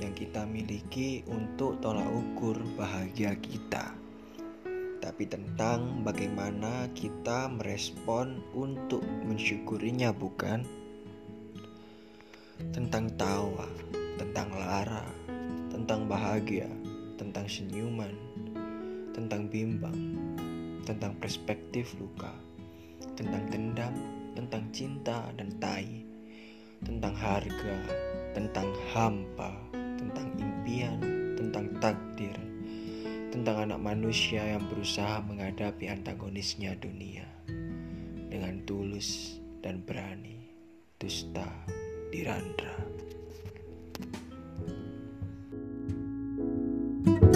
yang kita miliki untuk tolak ukur bahagia kita, tapi tentang bagaimana kita merespon untuk mensyukurinya, bukan? Tentang tawa, tentang lara, tentang bahagia, tentang senyuman, tentang bimbang, tentang perspektif luka, tentang dendam, tentang cinta dan tai, tentang harga, tentang hampa, tentang impian, tentang takdir, tentang anak manusia yang berusaha menghadapi antagonisnya dunia dengan tulus dan berani. Dusta Dirandra. thank you